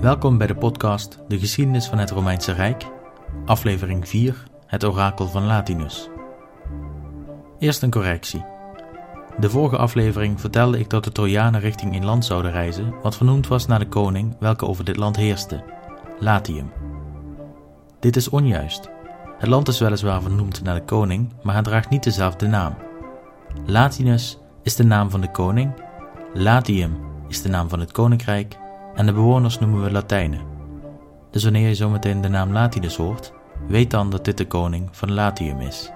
Welkom bij de podcast De geschiedenis van het Romeinse Rijk, aflevering 4, het orakel van Latinus. Eerst een correctie. De vorige aflevering vertelde ik dat de Trojanen richting een land zouden reizen, wat vernoemd was naar de koning welke over dit land heerste, Latium. Dit is onjuist. Het land is weliswaar vernoemd naar de koning, maar het draagt niet dezelfde naam. Latinus is de naam van de koning, Latium is de naam van het koninkrijk en de bewoners noemen we Latijnen. Dus wanneer je zometeen de naam Latinus hoort, weet dan dat dit de koning van Latium is.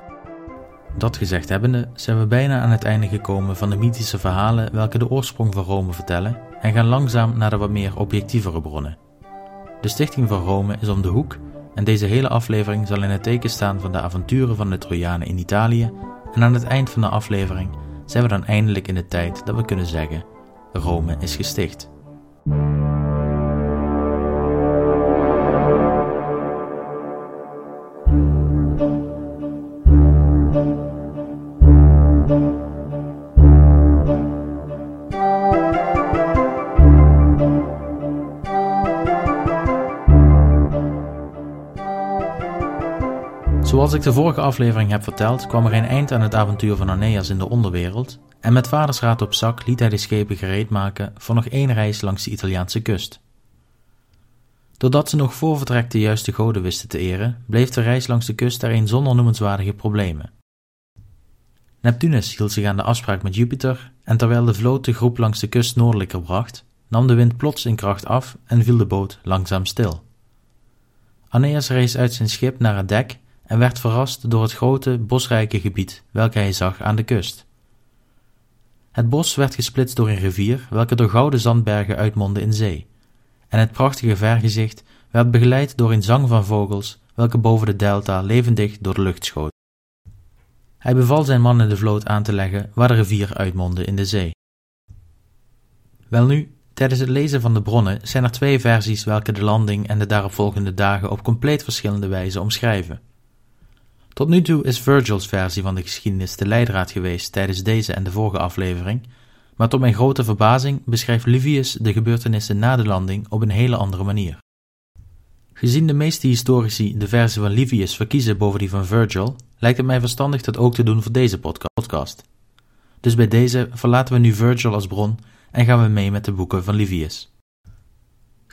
Dat gezegd hebbende zijn we bijna aan het einde gekomen van de mythische verhalen welke de oorsprong van Rome vertellen en gaan langzaam naar de wat meer objectievere bronnen. De stichting van Rome is om de hoek en deze hele aflevering zal in het teken staan van de avonturen van de Trojanen in Italië en aan het eind van de aflevering zijn we dan eindelijk in de tijd dat we kunnen zeggen: Rome is gesticht. Zoals ik de vorige aflevering heb verteld, kwam er een eind aan het avontuur van Aeneas in de onderwereld en met vaders raad op zak liet hij de schepen gereed maken voor nog één reis langs de Italiaanse kust. Doordat ze nog voor vertrek de juiste goden wisten te eren, bleef de reis langs de kust daarin zonder noemenswaardige problemen. Neptunus hield zich aan de afspraak met Jupiter en terwijl de vloot de groep langs de kust noordelijker bracht, nam de wind plots in kracht af en viel de boot langzaam stil. Aeneas rees uit zijn schip naar het dek en werd verrast door het grote, bosrijke gebied welke hij zag aan de kust. Het bos werd gesplitst door een rivier, welke door gouden zandbergen uitmondde in zee, en het prachtige vergezicht werd begeleid door een zang van vogels, welke boven de delta levendig door de lucht schoten. Hij beval zijn mannen de vloot aan te leggen waar de rivier uitmondde in de zee. Welnu, tijdens het lezen van de bronnen zijn er twee versies welke de landing en de daaropvolgende dagen op compleet verschillende wijze omschrijven. Tot nu toe is Virgil's versie van de geschiedenis de leidraad geweest tijdens deze en de vorige aflevering, maar tot mijn grote verbazing beschrijft Livius de gebeurtenissen na de landing op een hele andere manier. Gezien de meeste historici de versie van Livius verkiezen boven die van Virgil, lijkt het mij verstandig dat ook te doen voor deze podcast. Dus bij deze verlaten we nu Virgil als bron en gaan we mee met de boeken van Livius.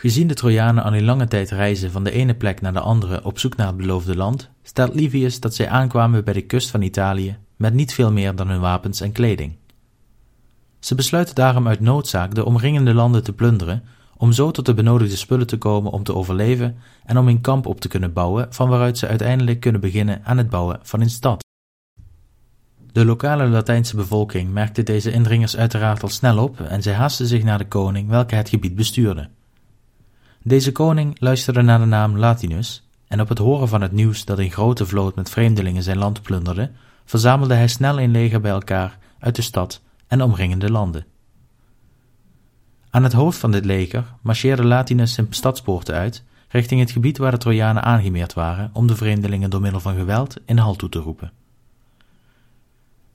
Gezien de Trojanen al in lange tijd reizen van de ene plek naar de andere op zoek naar het beloofde land, stelt Livius dat zij aankwamen bij de kust van Italië met niet veel meer dan hun wapens en kleding. Ze besluiten daarom uit noodzaak de omringende landen te plunderen, om zo tot de benodigde spullen te komen om te overleven en om een kamp op te kunnen bouwen, van waaruit ze uiteindelijk kunnen beginnen aan het bouwen van een stad. De lokale Latijnse bevolking merkte deze indringers uiteraard al snel op en zij haasten zich naar de koning welke het gebied bestuurde. Deze koning luisterde naar de naam Latinus, en op het horen van het nieuws dat een grote vloot met vreemdelingen zijn land plunderde, verzamelde hij snel een leger bij elkaar uit de stad en de omringende landen. Aan het hoofd van dit leger marcheerde Latinus zijn stadspoorten uit, richting het gebied waar de Trojanen aangemeerd waren, om de vreemdelingen door middel van geweld in de hal toe te roepen.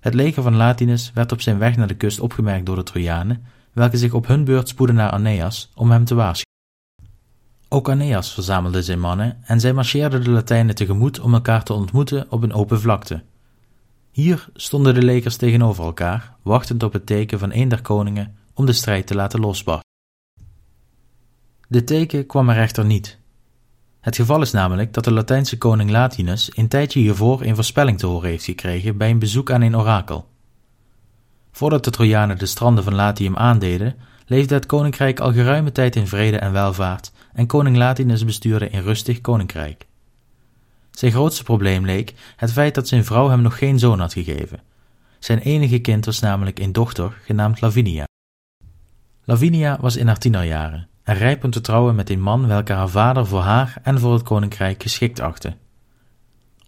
Het leger van Latinus werd op zijn weg naar de kust opgemerkt door de Trojanen, welke zich op hun beurt spoedden naar Aeneas om hem te waarschuwen. Ook Aeneas verzamelde zijn mannen en zij marcheerden de Latijnen tegemoet om elkaar te ontmoeten op een open vlakte. Hier stonden de legers tegenover elkaar, wachtend op het teken van een der koningen om de strijd te laten losbarsten. De teken kwam er echter niet. Het geval is namelijk dat de Latijnse koning Latinus een tijdje hiervoor een voorspelling te horen heeft gekregen bij een bezoek aan een orakel. Voordat de Trojanen de stranden van Latium aandeden, leefde het koninkrijk al geruime tijd in vrede en welvaart en koning Latinus bestuurde een rustig koninkrijk. Zijn grootste probleem leek het feit dat zijn vrouw hem nog geen zoon had gegeven. Zijn enige kind was namelijk een dochter genaamd Lavinia. Lavinia was in haar tienerjaren en rijp om te trouwen met een man welke haar vader voor haar en voor het koninkrijk geschikt achtte.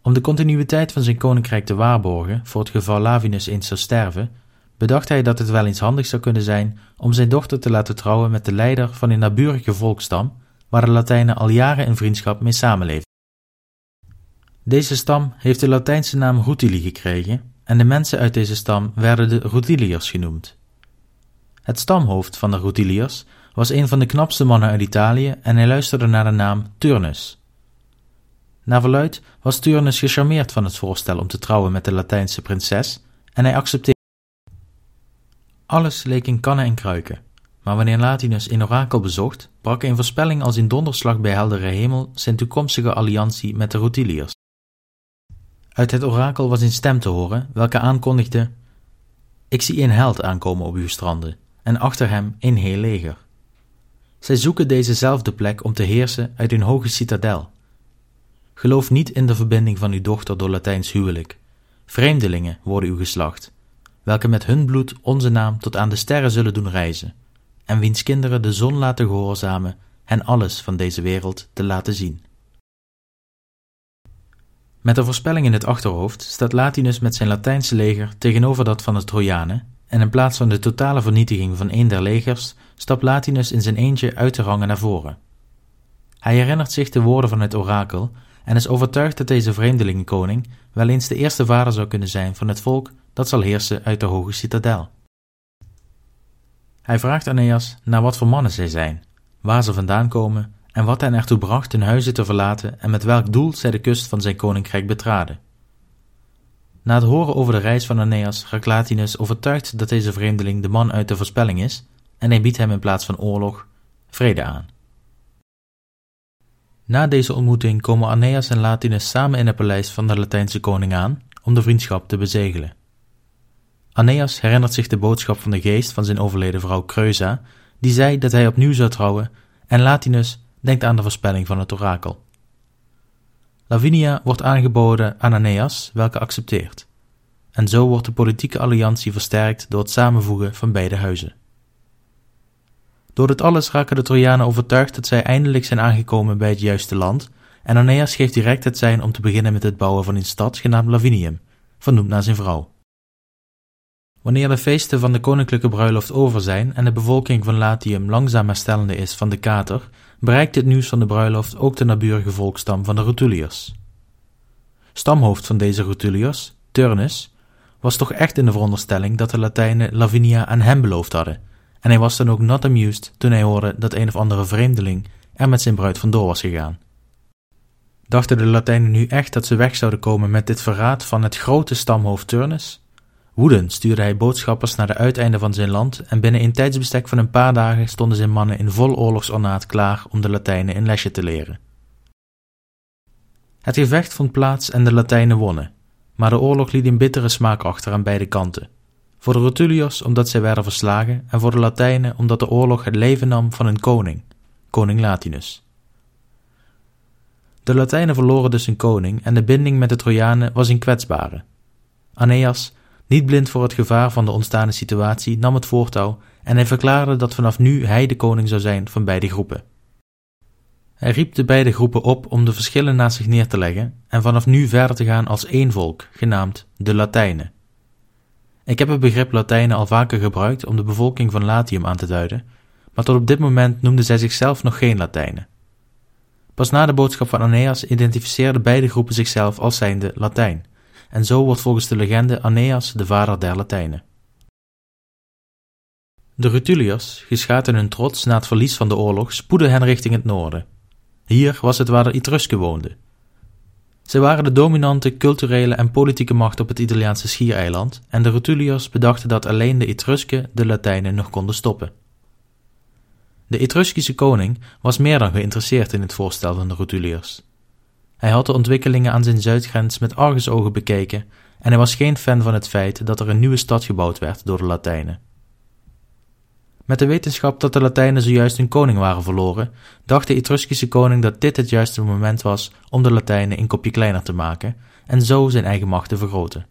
Om de continuïteit van zijn koninkrijk te waarborgen voor het geval Lavinus eens zou sterven, bedacht hij dat het wel eens handig zou kunnen zijn om zijn dochter te laten trouwen met de leider van een naburige volkstam waar de Latijnen al jaren in vriendschap mee samenleefden. Deze stam heeft de Latijnse naam Rutili gekregen en de mensen uit deze stam werden de Rutiliërs genoemd. Het stamhoofd van de Rutiliërs was een van de knapste mannen uit Italië en hij luisterde naar de naam Turnus. Naar verluid was Turnus gecharmeerd van het voorstel om te trouwen met de Latijnse prinses en hij accepteerde. Alles leek in kannen en kruiken, maar wanneer Latinus een orakel bezocht, brak een voorspelling als in donderslag bij heldere hemel zijn toekomstige alliantie met de Rutiliërs. Uit het orakel was een stem te horen, welke aankondigde: Ik zie een held aankomen op uw stranden, en achter hem een heel leger. Zij zoeken dezezelfde plek om te heersen uit een hoge citadel. Geloof niet in de verbinding van uw dochter door Latijns huwelijk. Vreemdelingen worden uw geslacht, welke met hun bloed onze naam tot aan de sterren zullen doen reizen, en wiens kinderen de zon laten gehoorzamen en alles van deze wereld te laten zien. Met de voorspelling in het achterhoofd staat Latinus met zijn Latijnse leger tegenover dat van de Trojanen, en in plaats van de totale vernietiging van een der legers, stapt Latinus in zijn eentje uit de rangen naar voren. Hij herinnert zich de woorden van het orakel en is overtuigd dat deze vreemdelingenkoning wel eens de eerste vader zou kunnen zijn van het volk dat zal heersen uit de hoge citadel. Hij vraagt Aeneas naar wat voor mannen zij zijn, waar ze vandaan komen en wat hen ertoe bracht hun huizen te verlaten en met welk doel zij de kust van zijn koninkrijk betraden. Na het horen over de reis van Aeneas raakt Latinus overtuigd dat deze vreemdeling de man uit de voorspelling is en hij biedt hem in plaats van oorlog vrede aan. Na deze ontmoeting komen Aeneas en Latinus samen in het paleis van de Latijnse koning aan om de vriendschap te bezegelen. Aeneas herinnert zich de boodschap van de geest van zijn overleden vrouw Creusa, die zei dat hij opnieuw zou trouwen, en Latinus denkt aan de voorspelling van het orakel. Lavinia wordt aangeboden aan Aeneas, welke accepteert. En zo wordt de politieke alliantie versterkt door het samenvoegen van beide huizen. Door dit alles raken de Trojanen overtuigd dat zij eindelijk zijn aangekomen bij het juiste land, en Aeneas geeft direct het zijn om te beginnen met het bouwen van een stad genaamd Lavinium, vernoemd naar zijn vrouw. Wanneer de feesten van de koninklijke bruiloft over zijn en de bevolking van Latium langzaam herstellende is van de kater, bereikt het nieuws van de bruiloft ook de naburige volkstam van de Rutuliërs. Stamhoofd van deze Rutuliërs, Turnus, was toch echt in de veronderstelling dat de Latijnen Lavinia aan hem beloofd hadden, en hij was dan ook not amused toen hij hoorde dat een of andere vreemdeling er met zijn bruid vandoor was gegaan. Dachten de Latijnen nu echt dat ze weg zouden komen met dit verraad van het grote stamhoofd Turnus? Woedend stuurde hij boodschappers naar de uiteinden van zijn land en binnen een tijdsbestek van een paar dagen stonden zijn mannen in vol oorlogsornaat klaar om de Latijnen een lesje te leren. Het gevecht vond plaats en de Latijnen wonnen, maar de oorlog liet een bittere smaak achter aan beide kanten. Voor de Rutuliërs omdat zij werden verslagen en voor de Latijnen omdat de oorlog het leven nam van hun koning, koning Latinus. De Latijnen verloren dus hun koning en de binding met de Trojanen was een kwetsbare. Aeneas niet blind voor het gevaar van de ontstaande situatie, nam het voortouw en hij verklaarde dat vanaf nu hij de koning zou zijn van beide groepen. Hij riep de beide groepen op om de verschillen naast zich neer te leggen en vanaf nu verder te gaan als één volk, genaamd de Latijnen. Ik heb het begrip Latijnen al vaker gebruikt om de bevolking van Latium aan te duiden, maar tot op dit moment noemden zij zichzelf nog geen Latijnen. Pas na de boodschap van Aeneas identificeerden beide groepen zichzelf als zijnde Latijn, en zo wordt volgens de legende Aeneas de vader der Latijnen. De Rutuliërs, geschaad in hun trots na het verlies van de oorlog, spoedden hen richting het noorden. Hier was het waar de Etrusken woonden. Zij waren de dominante culturele en politieke macht op het Italiaanse schiereiland en de Rutuliërs bedachten dat alleen de Etrusken de Latijnen nog konden stoppen. De Etruskische koning was meer dan geïnteresseerd in het voorstel van de Rutuliërs. Hij had de ontwikkelingen aan zijn zuidgrens met argusogen bekeken en hij was geen fan van het feit dat er een nieuwe stad gebouwd werd door de Latijnen. Met de wetenschap dat de Latijnen zojuist hun koning waren verloren, dacht de Etruskische koning dat dit het juiste moment was om de Latijnen een kopje kleiner te maken en zo zijn eigen macht te vergroten.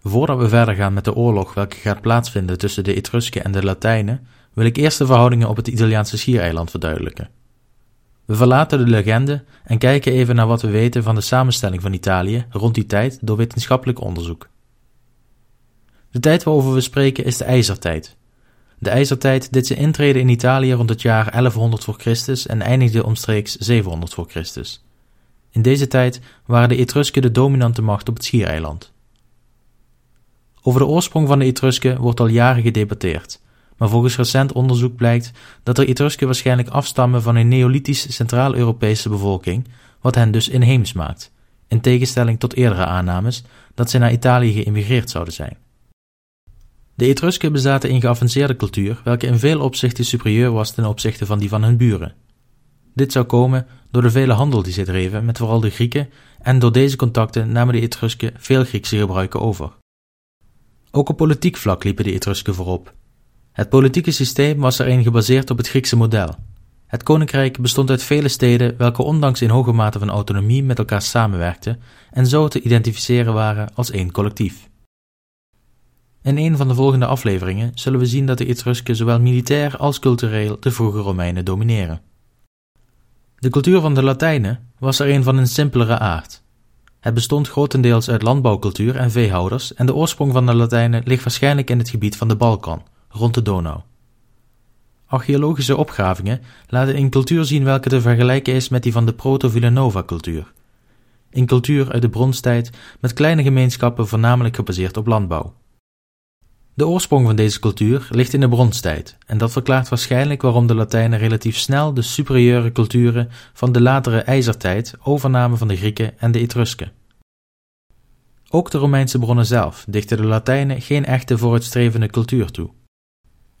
Voordat we verder gaan met de oorlog welke gaat plaatsvinden tussen de Etrusken en de Latijnen, wil ik eerst de verhoudingen op het Italiaanse schiereiland verduidelijken. We verlaten de legende en kijken even naar wat we weten van de samenstelling van Italië rond die tijd door wetenschappelijk onderzoek. De tijd waarover we spreken is de IJzertijd. De IJzertijd deed zijn intrede in Italië rond het jaar 1100 voor Christus en eindigde omstreeks 700 voor Christus. In deze tijd waren de Etrusken de dominante macht op het Schiereiland. Over de oorsprong van de Etrusken wordt al jaren gedebatteerd, maar volgens recent onderzoek blijkt dat de Etrusken waarschijnlijk afstammen van een Neolithisch Centraal-Europese bevolking, wat hen dus inheems maakt, in tegenstelling tot eerdere aannames dat zij naar Italië geïmigreerd zouden zijn. De Etrusken bezaten een geavanceerde cultuur, welke in veel opzichten superieur was ten opzichte van die van hun buren. Dit zou komen door de vele handel die zij dreven met vooral de Grieken, en door deze contacten namen de Etrusken veel Griekse gebruiken over. Ook op politiek vlak liepen de Etrusken voorop. Het politieke systeem was erin gebaseerd op het Griekse model. Het koninkrijk bestond uit vele steden welke ondanks in hoge mate van autonomie met elkaar samenwerkten en zo te identificeren waren als één collectief. In een van de volgende afleveringen zullen we zien dat de Etrusken zowel militair als cultureel de vroege Romeinen domineren. De cultuur van de Latijnen was er een van een simpelere aard. Het bestond grotendeels uit landbouwcultuur en veehouders en de oorsprong van de Latijnen ligt waarschijnlijk in het gebied van de Balkan, rond de Donau. Archeologische opgravingen laten een cultuur zien welke te vergelijken is met die van de Proto-Villanova-cultuur. Een cultuur uit de bronstijd met kleine gemeenschappen voornamelijk gebaseerd op landbouw. De oorsprong van deze cultuur ligt in de bronstijd, en dat verklaart waarschijnlijk waarom de Latijnen relatief snel de superieure culturen van de latere ijzertijd overnamen van de Grieken en de Etrusken. Ook de Romeinse bronnen zelf dichten de Latijnen geen echte vooruitstrevende cultuur toe.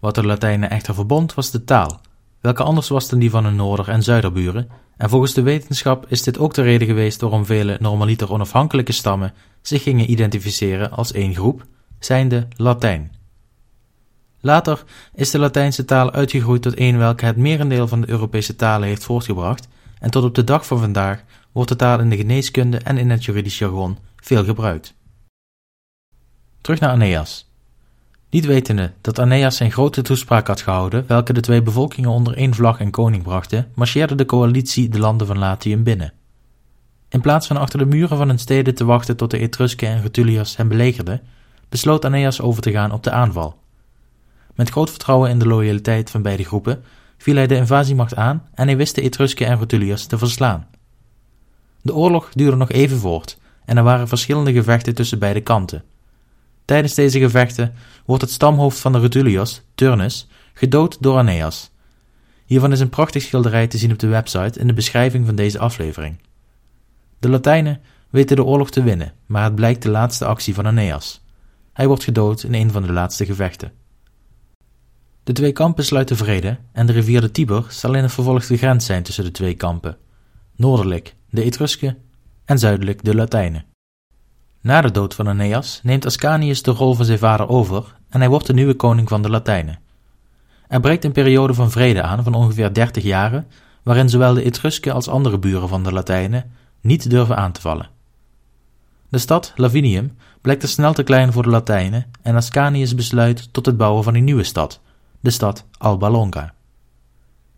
Wat de Latijnen echter verbond was de taal, welke anders was dan die van hun noorder- en zuiderburen, en volgens de wetenschap is dit ook de reden geweest waarom vele normaliter onafhankelijke stammen zich gingen identificeren als één groep zijnde Latijn. Later is de Latijnse taal uitgegroeid tot een welke het merendeel van de Europese talen heeft voortgebracht en tot op de dag van vandaag wordt de taal in de geneeskunde en in het juridisch jargon veel gebruikt. Terug naar Aeneas. Niet wetende dat Aeneas zijn grote toespraak had gehouden, welke de twee bevolkingen onder één vlag en koning brachten, marcheerde de coalitie de landen van Latium binnen. In plaats van achter de muren van hun steden te wachten tot de Etrusken en Rutuliërs hen belegerden, besloot Aeneas over te gaan op de aanval. Met groot vertrouwen in de loyaliteit van beide groepen viel hij de invasiemacht aan en hij wist de Etrusken en Rutuliërs te verslaan. De oorlog duurde nog even voort en er waren verschillende gevechten tussen beide kanten. Tijdens deze gevechten wordt het stamhoofd van de Rutuliërs, Turnus, gedood door Aeneas. Hiervan is een prachtig schilderij te zien op de website in de beschrijving van deze aflevering. De Latijnen weten de oorlog te winnen, maar het blijkt de laatste actie van Aeneas. Hij wordt gedood in een van de laatste gevechten. De twee kampen sluiten vrede en de rivier de Tiber zal in het vervolg de grens zijn tussen de twee kampen. Noordelijk de Etrusken en zuidelijk de Latijnen. Na de dood van Aeneas neemt Ascanius de rol van zijn vader over en hij wordt de nieuwe koning van de Latijnen. Er breekt een periode van vrede aan van ongeveer 30 jaren, waarin zowel de Etrusken als andere buren van de Latijnen niet durven aan te vallen. De stad Lavinium blijkt er snel te klein voor de Latijnen en Ascanius besluit tot het bouwen van een nieuwe stad, de stad Alba Longa.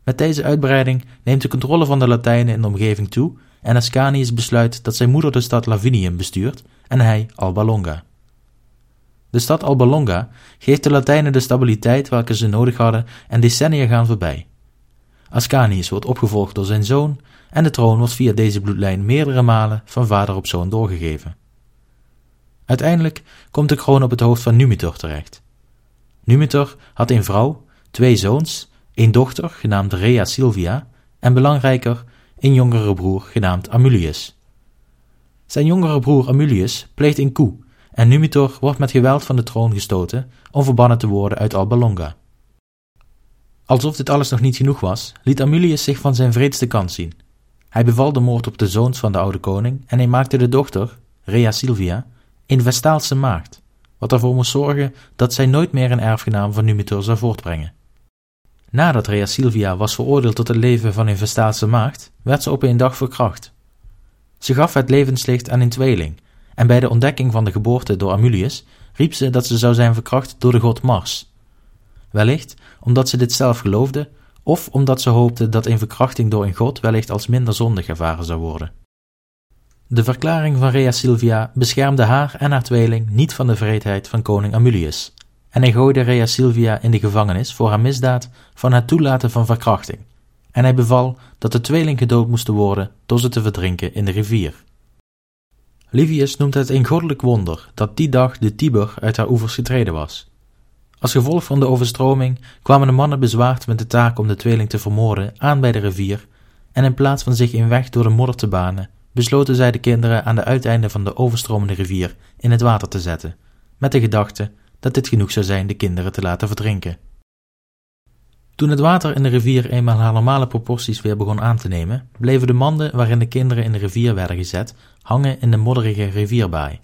Met deze uitbreiding neemt de controle van de Latijnen in de omgeving toe en Ascanius besluit dat zijn moeder de stad Lavinium bestuurt en hij Alba Longa. De stad Alba Longa geeft de Latijnen de stabiliteit welke ze nodig hadden en decennia gaan voorbij. Ascanius wordt opgevolgd door zijn zoon en de troon wordt via deze bloedlijn meerdere malen van vader op zoon doorgegeven. Uiteindelijk komt de kroon op het hoofd van Numitor terecht. Numitor had een vrouw, twee zoons, een dochter genaamd Rea Silvia en belangrijker een jongere broer genaamd Amulius. Zijn jongere broer Amulius pleegt een coup en Numitor wordt met geweld van de troon gestoten om verbannen te worden uit Alba Longa. Alsof dit alles nog niet genoeg was, liet Amulius zich van zijn vreedste kant zien. Hij beval de moord op de zoons van de oude koning en hij maakte de dochter, Rea Silvia, een Vestaalse maagd, wat ervoor moest zorgen dat zij nooit meer een erfgenaam van Numitor zou voortbrengen. Nadat Rea Silvia was veroordeeld tot het leven van een Vestaalse maagd, werd ze op een dag verkracht. Ze gaf het levenslicht aan een tweeling, en bij de ontdekking van de geboorte door Amulius riep ze dat ze zou zijn verkracht door de god Mars. Wellicht omdat ze dit zelf geloofde, of omdat ze hoopte dat een verkrachting door een god wellicht als minder zondig ervaren zou worden. De verklaring van Rea Silvia beschermde haar en haar tweeling niet van de vreedheid van koning Amulius, en hij gooide Rea Silvia in de gevangenis voor haar misdaad van het toelaten van verkrachting, en hij beval dat de tweeling gedood moesten worden door ze te verdrinken in de rivier. Livius noemt het een goddelijk wonder dat die dag de Tiber uit haar oevers getreden was. Als gevolg van de overstroming kwamen de mannen bezwaard met de taak om de tweeling te vermoorden aan bij de rivier, en in plaats van zich een weg door de modder te banen, besloten zij de kinderen aan de uiteinden van de overstromende rivier in het water te zetten, met de gedachte dat dit genoeg zou zijn de kinderen te laten verdrinken. Toen het water in de rivier eenmaal haar normale proporties weer begon aan te nemen, bleven de manden waarin de kinderen in de rivier werden gezet hangen in de modderige rivierbaai,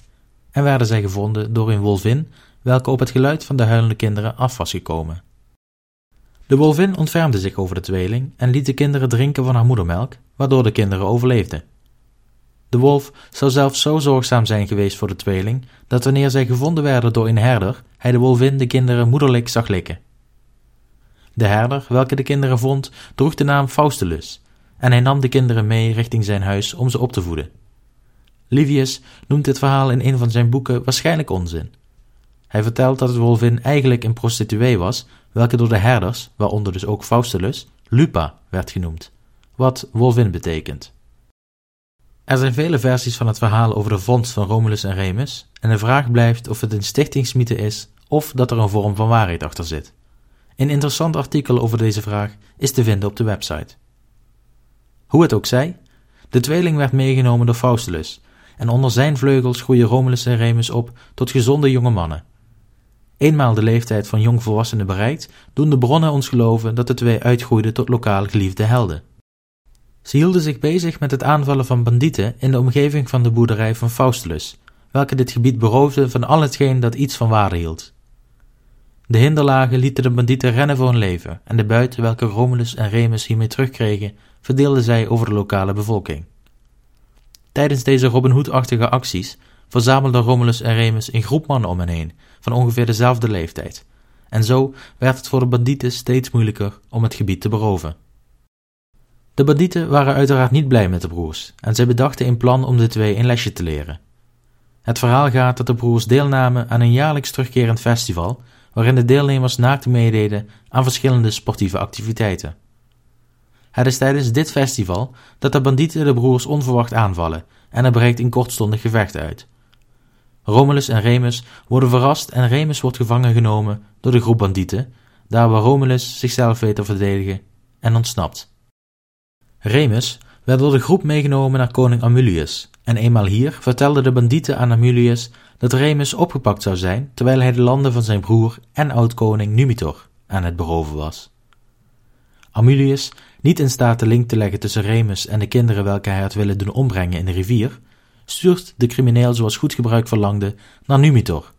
en werden zij gevonden door een wolvin, welke op het geluid van de huilende kinderen af was gekomen. De wolvin ontfermde zich over de tweeling en liet de kinderen drinken van haar moedermelk, waardoor de kinderen overleefden. De wolf zou zelfs zo zorgzaam zijn geweest voor de tweeling, dat wanneer zij gevonden werden door een herder, hij de wolvin de kinderen moederlijk zag likken. De herder, welke de kinderen vond, droeg de naam Faustulus, en hij nam de kinderen mee richting zijn huis om ze op te voeden. Livius noemt dit verhaal in een van zijn boeken waarschijnlijk onzin. Hij vertelt dat het wolvin eigenlijk een prostituee was, welke door de herders, waaronder dus ook Faustulus, Lupa werd genoemd, wat wolvin betekent. Er zijn vele versies van het verhaal over de vondst van Romulus en Remus, en de vraag blijft of het een stichtingsmythe is of dat er een vorm van waarheid achter zit. Een interessant artikel over deze vraag is te vinden op de website. Hoe het ook zij, de tweeling werd meegenomen door Faustulus, en onder zijn vleugels groeien Romulus en Remus op tot gezonde jonge mannen. Eenmaal de leeftijd van jongvolwassenen bereikt, doen de bronnen ons geloven dat de twee uitgroeiden tot lokaal geliefde helden. Ze hielden zich bezig met het aanvallen van bandieten in de omgeving van de boerderij van Faustulus, welke dit gebied beroofde van al hetgeen dat iets van waarde hield. De hinderlagen lieten de bandieten rennen voor hun leven, en de buiten welke Romulus en Remus hiermee terugkregen, verdeelden zij over de lokale bevolking. Tijdens deze Robin Hood-achtige acties verzamelden Romulus en Remus een groep mannen om hen heen, van ongeveer dezelfde leeftijd, en zo werd het voor de bandieten steeds moeilijker om het gebied te beroven. De bandieten waren uiteraard niet blij met de broers, en zij bedachten een plan om de twee een lesje te leren. Het verhaal gaat dat de broers deelnamen aan een jaarlijks terugkerend festival, waarin de deelnemers naakt meededen aan verschillende sportieve activiteiten. Het is tijdens dit festival dat de bandieten de broers onverwacht aanvallen en er breekt een kortstondig gevecht uit. Romulus en Remus worden verrast en Remus wordt gevangen genomen door de groep bandieten, daar waar Romulus zichzelf weet te verdedigen en ontsnapt. Remus werd door de groep meegenomen naar koning Amulius, en eenmaal hier vertelden de bandieten aan Amulius dat Remus opgepakt zou zijn terwijl hij de landen van zijn broer en oud-koning Numitor aan het beroven was. Amulius, niet in staat de link te leggen tussen Remus en de kinderen welke hij had willen doen ombrengen in de rivier, stuurt de crimineel zoals goed gebruik verlangde naar Numitor,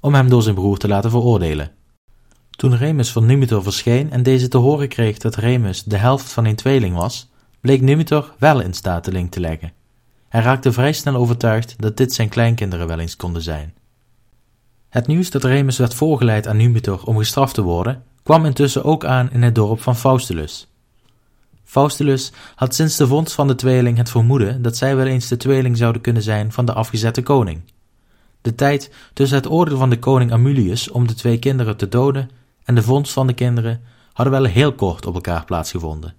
om hem door zijn broer te laten veroordelen. Toen Remus van Numitor verscheen en deze te horen kreeg dat Remus de helft van een tweeling was, bleek Numitor wel in staat de link te leggen. Hij raakte vrij snel overtuigd dat dit zijn kleinkinderen wel eens konden zijn. Het nieuws dat Remus werd voorgeleid aan Numitor om gestraft te worden, kwam intussen ook aan in het dorp van Faustulus. Faustulus had sinds de vondst van de tweeling het vermoeden dat zij wel eens de tweeling zouden kunnen zijn van de afgezette koning. De tijd tussen het oordeel van de koning Amulius om de twee kinderen te doden en de vondst van de kinderen hadden wel heel kort op elkaar plaatsgevonden.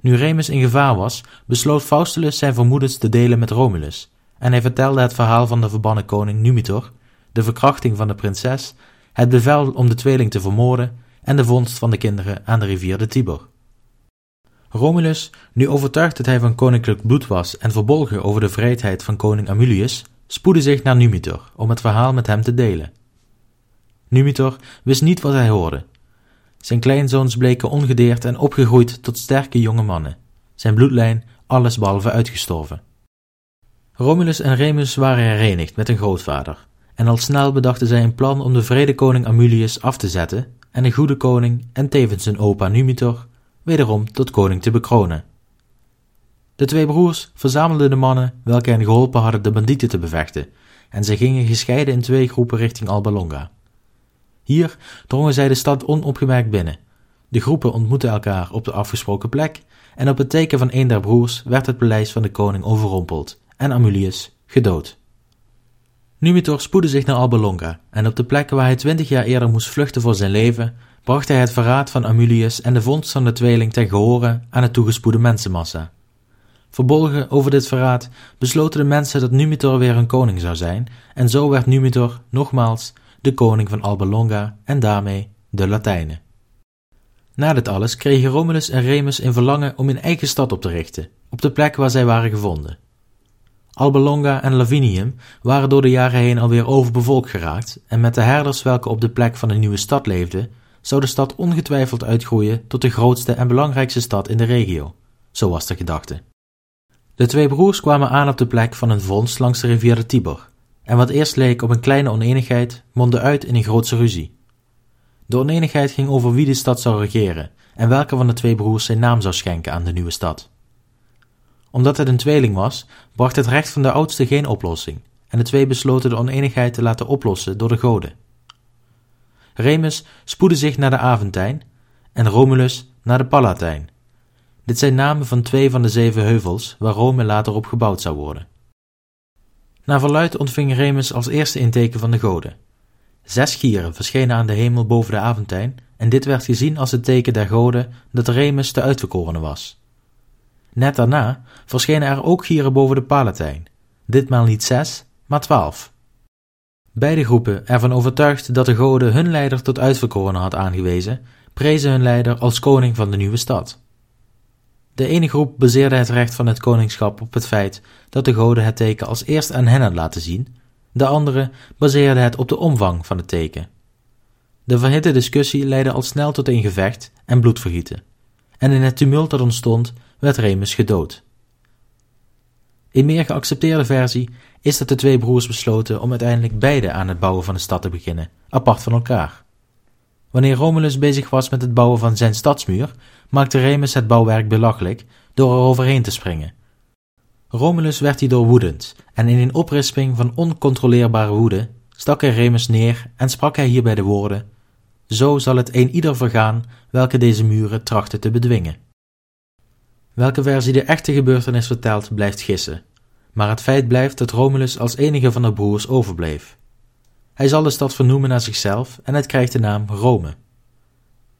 Nu Remus in gevaar was, besloot Faustulus zijn vermoedens te delen met Romulus, en hij vertelde het verhaal van de verbannen koning Numitor, de verkrachting van de prinses, het bevel om de tweeling te vermoorden en de vondst van de kinderen aan de rivier de Tiber. Romulus, nu overtuigd dat hij van koninklijk bloed was en verbolgen over de vrijheid van koning Amulius, spoedde zich naar Numitor om het verhaal met hem te delen. Numitor wist niet wat hij hoorde, zijn kleinzoons bleken ongedeerd en opgegroeid tot sterke jonge mannen, zijn bloedlijn allesbehalve uitgestorven. Romulus en Remus waren herenigd met hun grootvader, en al snel bedachten zij een plan om de vredekoning Amulius af te zetten en de goede koning en tevens zijn opa Numitor wederom tot koning te bekronen. De twee broers verzamelden de mannen welke hen geholpen hadden de bandieten te bevechten, en zij gingen gescheiden in twee groepen richting Alba Longa. Hier drongen zij de stad onopgemerkt binnen. De groepen ontmoetten elkaar op de afgesproken plek en op het teken van een der broers werd het paleis van de koning overrompeld en Amulius gedood. Numitor spoedde zich naar Alba en op de plek waar hij twintig jaar eerder moest vluchten voor zijn leven, bracht hij het verraad van Amulius en de vondst van de tweeling ten gehore aan het toegespoede mensenmassa. Verbolgen over dit verraad besloten de mensen dat Numitor weer een koning zou zijn, en zo werd Numitor nogmaals de koning van Alba Longa en daarmee de Latijnen. Na dit alles kregen Romulus en Remus een verlangen om een eigen stad op te richten, op de plek waar zij waren gevonden. Alba Longa en Lavinium waren door de jaren heen alweer overbevolkt geraakt en met de herders welke op de plek van de nieuwe stad leefden, zou de stad ongetwijfeld uitgroeien tot de grootste en belangrijkste stad in de regio. Zo was de gedachte. De twee broers kwamen aan op de plek van een vondst langs de rivier de Tiber, en wat eerst leek op een kleine oneenigheid, mondde uit in een grootse ruzie. De oneenigheid ging over wie de stad zou regeren en welke van de twee broers zijn naam zou schenken aan de nieuwe stad. Omdat het een tweeling was, bracht het recht van de oudste geen oplossing, en de twee besloten de oneenigheid te laten oplossen door de goden. Remus spoedde zich naar de Aventijn en Romulus naar de Palatijn. Dit zijn namen van twee van de zeven heuvels waar Rome later op gebouwd zou worden. Na verluid ontving Remus als eerste inteken van de goden. Zes gieren verschenen aan de hemel boven de Aventijn en dit werd gezien als het teken der goden dat Remus de uitverkorene was. Net daarna verschenen er ook gieren boven de Palatijn, ditmaal niet zes, maar twaalf. Beide groepen, ervan overtuigd dat de goden hun leider tot uitverkorene had aangewezen, prezen hun leider als koning van de nieuwe stad. De ene groep baseerde het recht van het koningschap op het feit dat de goden het teken als eerst aan hen had laten zien, de andere baseerde het op de omvang van het teken. De verhitte discussie leidde al snel tot een gevecht en bloedvergieten, en in het tumult dat ontstond werd Remus gedood. Een meer geaccepteerde versie is dat de twee broers besloten om uiteindelijk beide aan het bouwen van de stad te beginnen, apart van elkaar. Wanneer Romulus bezig was met het bouwen van zijn stadsmuur, maakte Remus het bouwwerk belachelijk door er overheen te springen. Romulus werd hierdoor woedend en in een oprisping van oncontroleerbare woede stak hij Remus neer en sprak hij hierbij de woorden: Zo zal het een ieder vergaan welke deze muren trachten te bedwingen. Welke versie de echte gebeurtenis vertelt, blijft gissen, maar het feit blijft dat Romulus als enige van de broers overbleef. Hij zal de stad vernoemen naar zichzelf en het krijgt de naam Rome.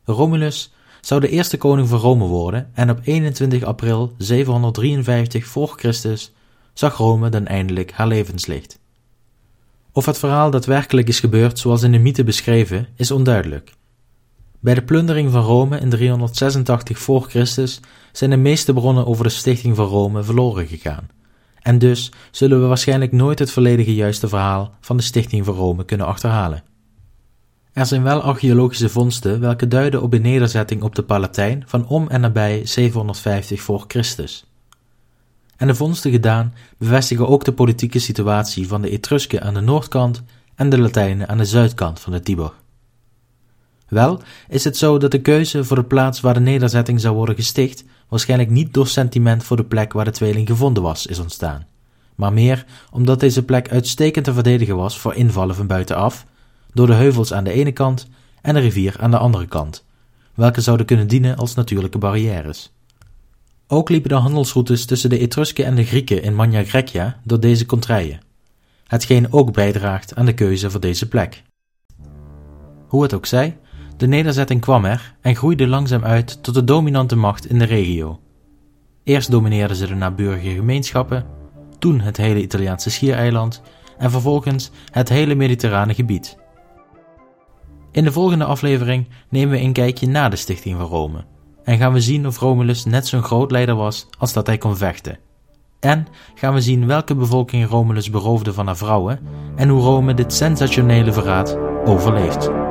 Romulus zou de eerste koning van Rome worden en op 21 april 753 voor Christus zag Rome dan eindelijk haar levenslicht. Of het verhaal daadwerkelijk is gebeurd zoals in de mythe beschreven, is onduidelijk. Bij de plundering van Rome in 386 voor Christus zijn de meeste bronnen over de stichting van Rome verloren gegaan. En dus zullen we waarschijnlijk nooit het volledige juiste verhaal van de stichting van Rome kunnen achterhalen. Er zijn wel archeologische vondsten welke duiden op een nederzetting op de Palatijn van om en nabij 750 voor Christus. En de vondsten gedaan bevestigen ook de politieke situatie van de Etrusken aan de noordkant en de Latijnen aan de zuidkant van de Tiber. Wel is het zo dat de keuze voor de plaats waar de nederzetting zou worden gesticht waarschijnlijk niet door sentiment voor de plek waar de tweeling gevonden was is ontstaan, maar meer omdat deze plek uitstekend te verdedigen was voor invallen van buitenaf, door de heuvels aan de ene kant en de rivier aan de andere kant, welke zouden kunnen dienen als natuurlijke barrières. Ook liepen de handelsroutes tussen de Etrusken en de Grieken in Magna Graecia door deze contraien, hetgeen ook bijdraagt aan de keuze voor deze plek. Hoe het ook zij, de nederzetting kwam er en groeide langzaam uit tot de dominante macht in de regio. Eerst domineerden ze de naburige gemeenschappen, toen het hele Italiaanse schiereiland en vervolgens het hele mediterrane gebied. In de volgende aflevering nemen we een kijkje na de stichting van Rome en gaan we zien of Romulus net zo'n groot leider was als dat hij kon vechten. En gaan we zien welke bevolking Romulus beroofde van haar vrouwen en hoe Rome dit sensationele verraad overleeft.